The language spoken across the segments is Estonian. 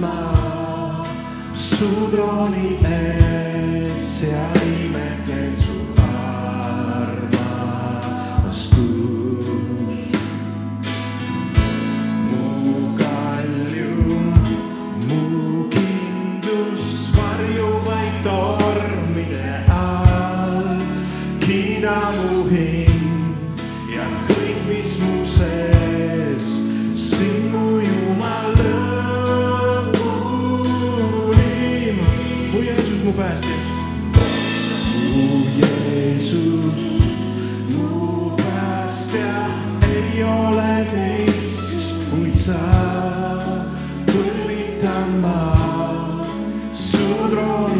l'anima su droni e si ei ole teist kui sa, põrvitan ma su trooni.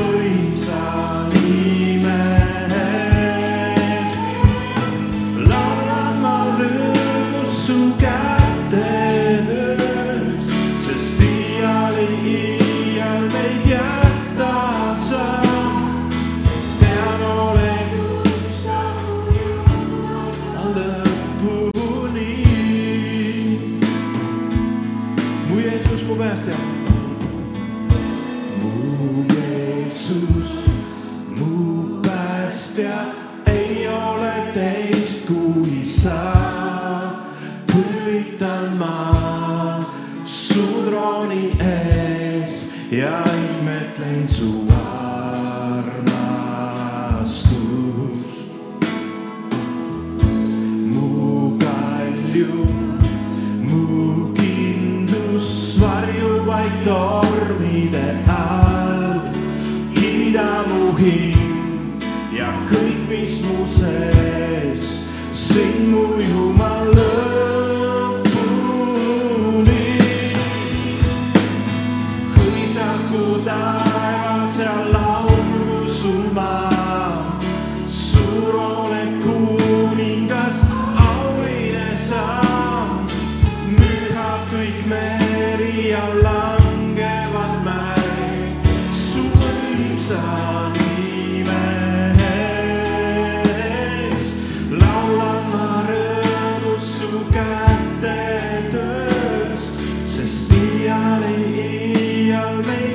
made.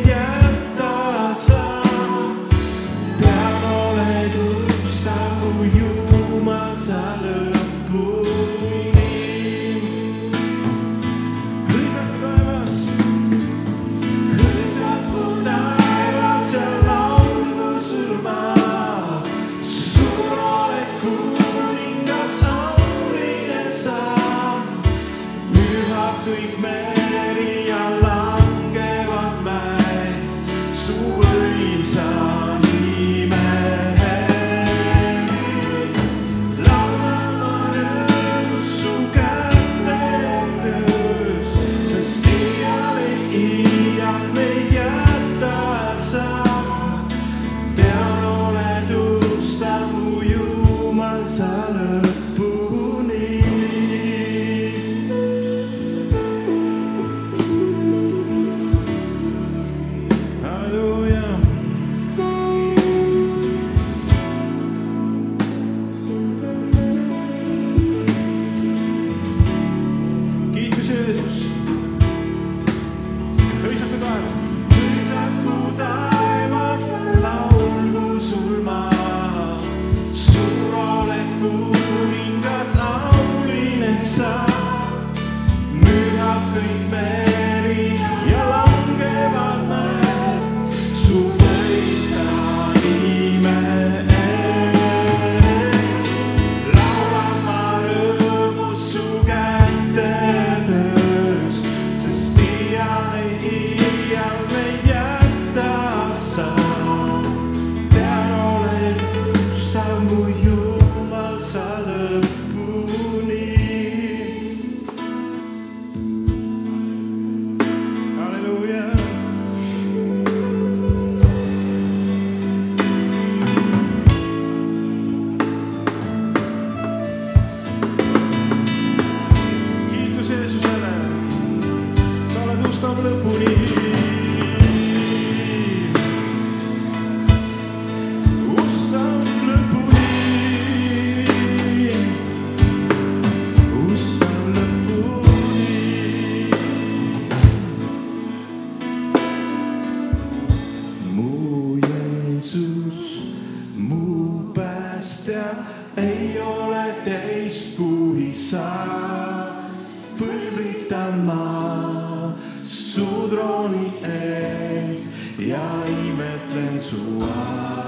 ei ole teist kui sa. põlvitama su trooni ees ja imetlen su aega.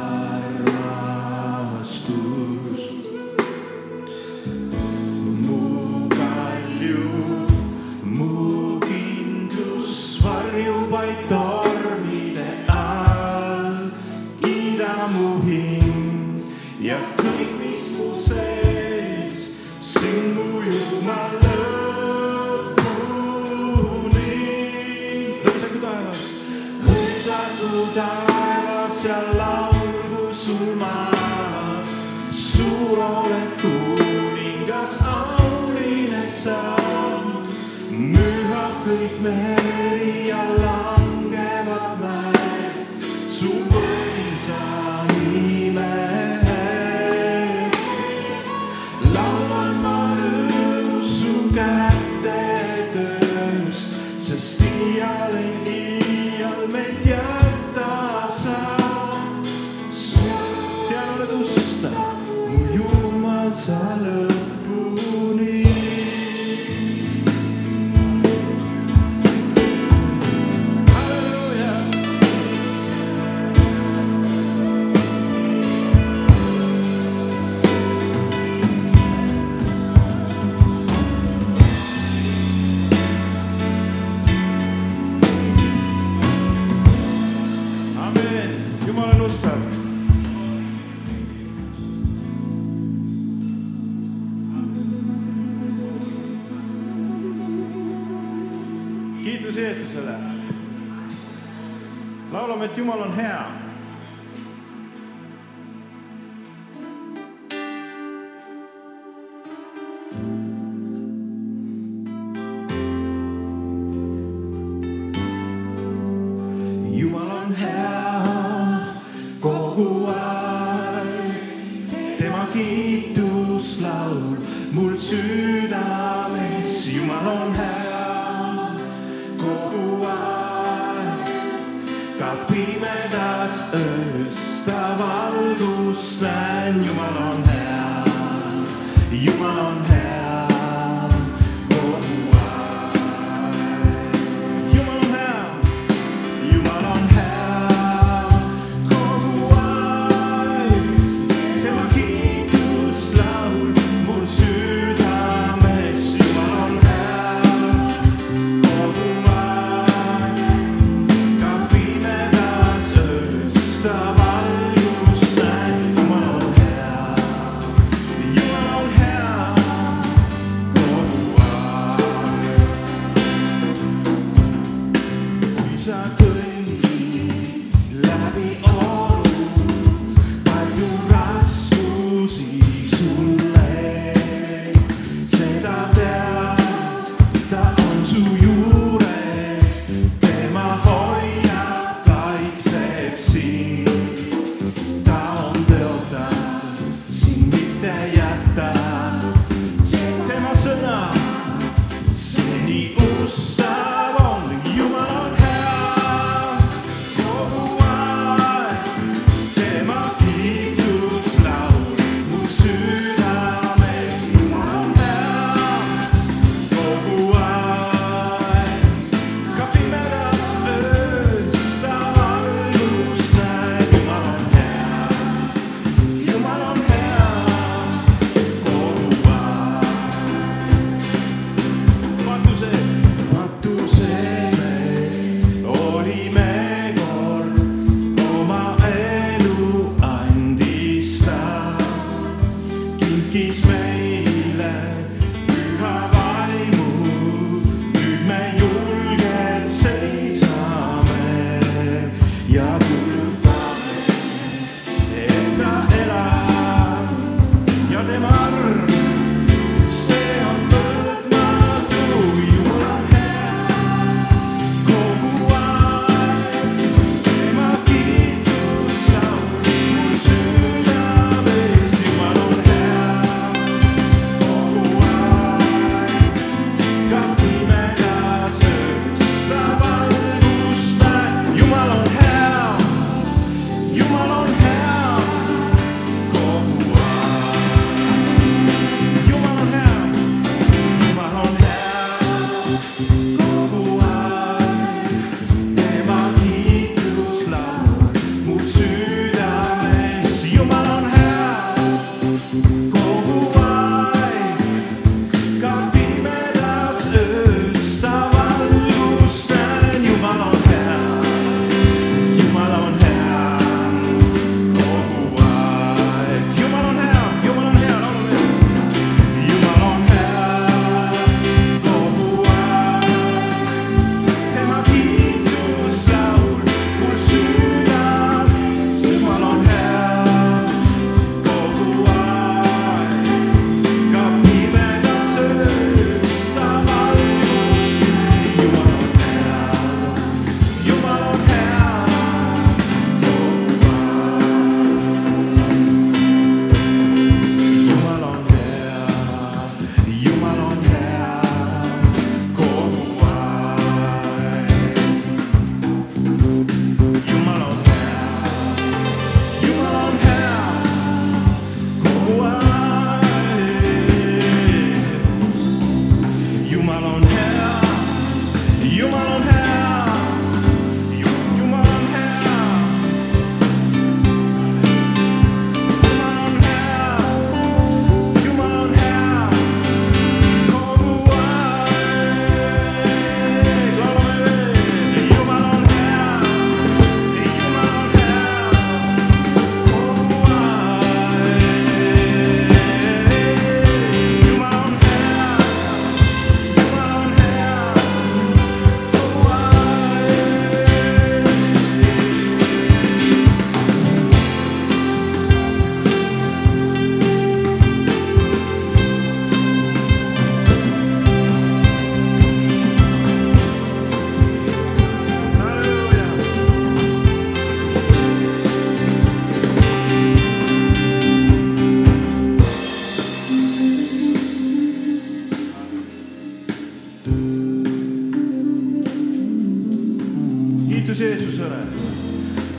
taevas ja laulu sul maa. suur oled kuningas, auline sa, müha kõik meri alla. Come on, how?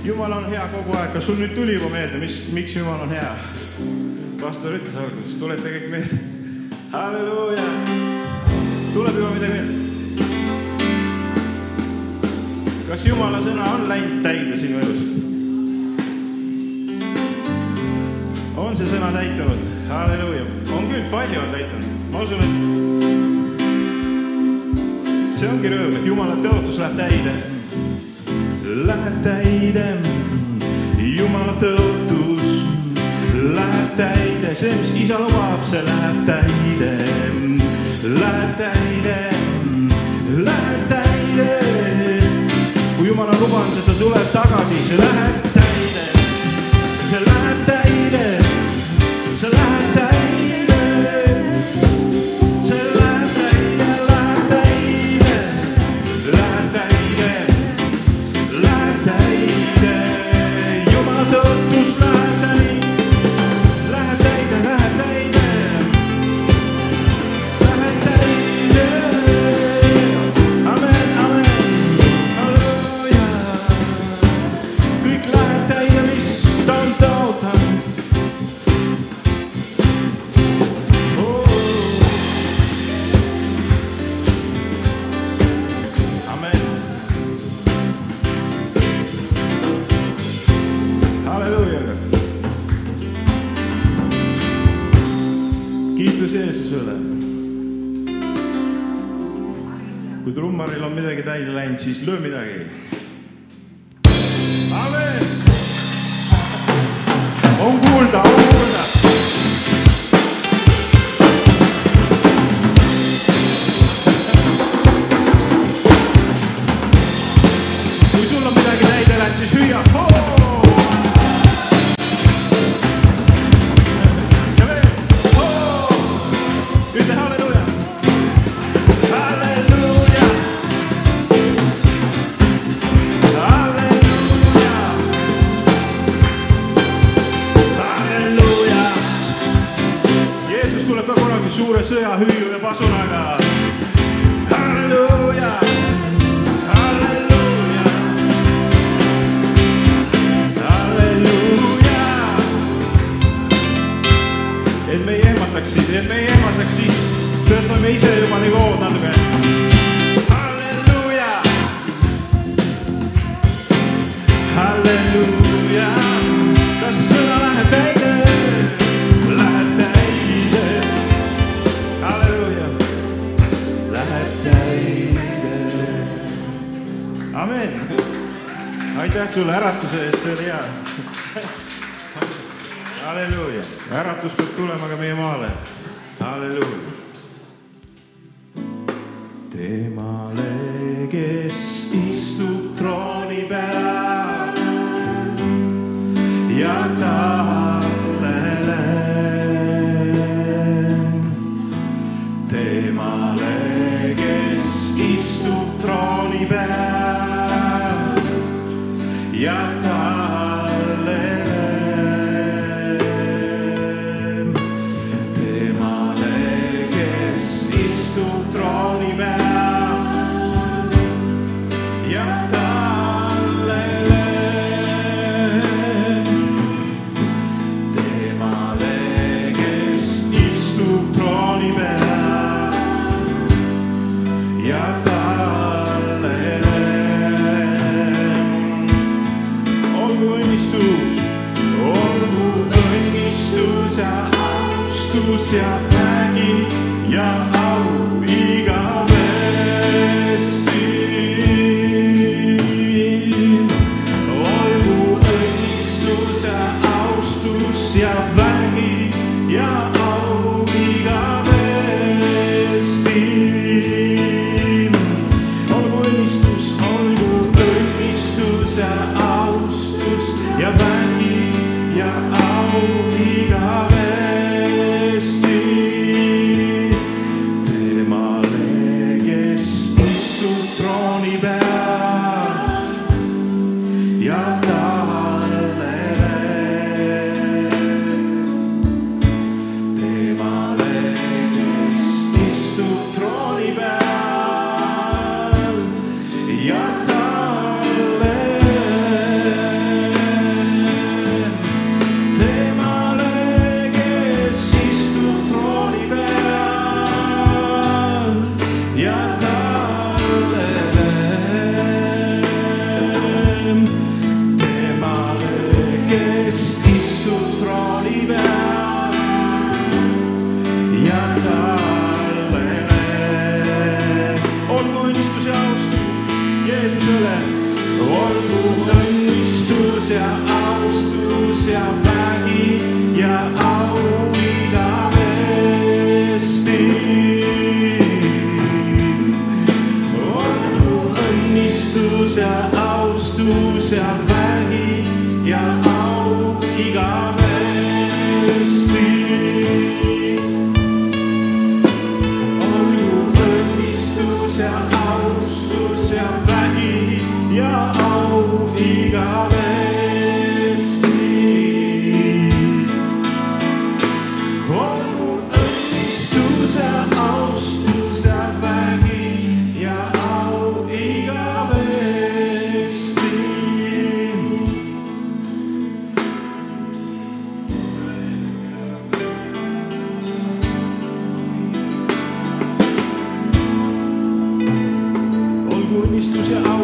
Jumal on hea kogu aeg, kas sul nüüd tuli juba meelde, mis, miks Jumal on hea? pastor ütles alguses, tuleta kõik meelde. halleluuja, tuleb juba midagi meelde? kas Jumala sõna on läinud täide sinu elus? on see sõna täitunud? halleluuja, on küll, palju on täitunud, ma usun, et see ongi rõõm, et Jumala tõotus läheb täide. Läheb täide, Jumala tõotus. Läheb täide, see, mis isa lubab, see läheb täide, läheb täide, läheb täide. kui Jumal on lubanud, et ta tuleb tagasi, see läheb et me ei ehmataks siis, tõstame ise juba nivood natuke. halleluuja, halleluuja, kas sõna läheb täide? Läheb täide, halleluuja, läheb täide amen. aitäh sulle äratuse eest, see oli hea. halleluuja, äratus peab tulema ka meie maale. halleluuja. temale, kes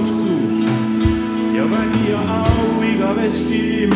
austus ja vägi ja au igavesti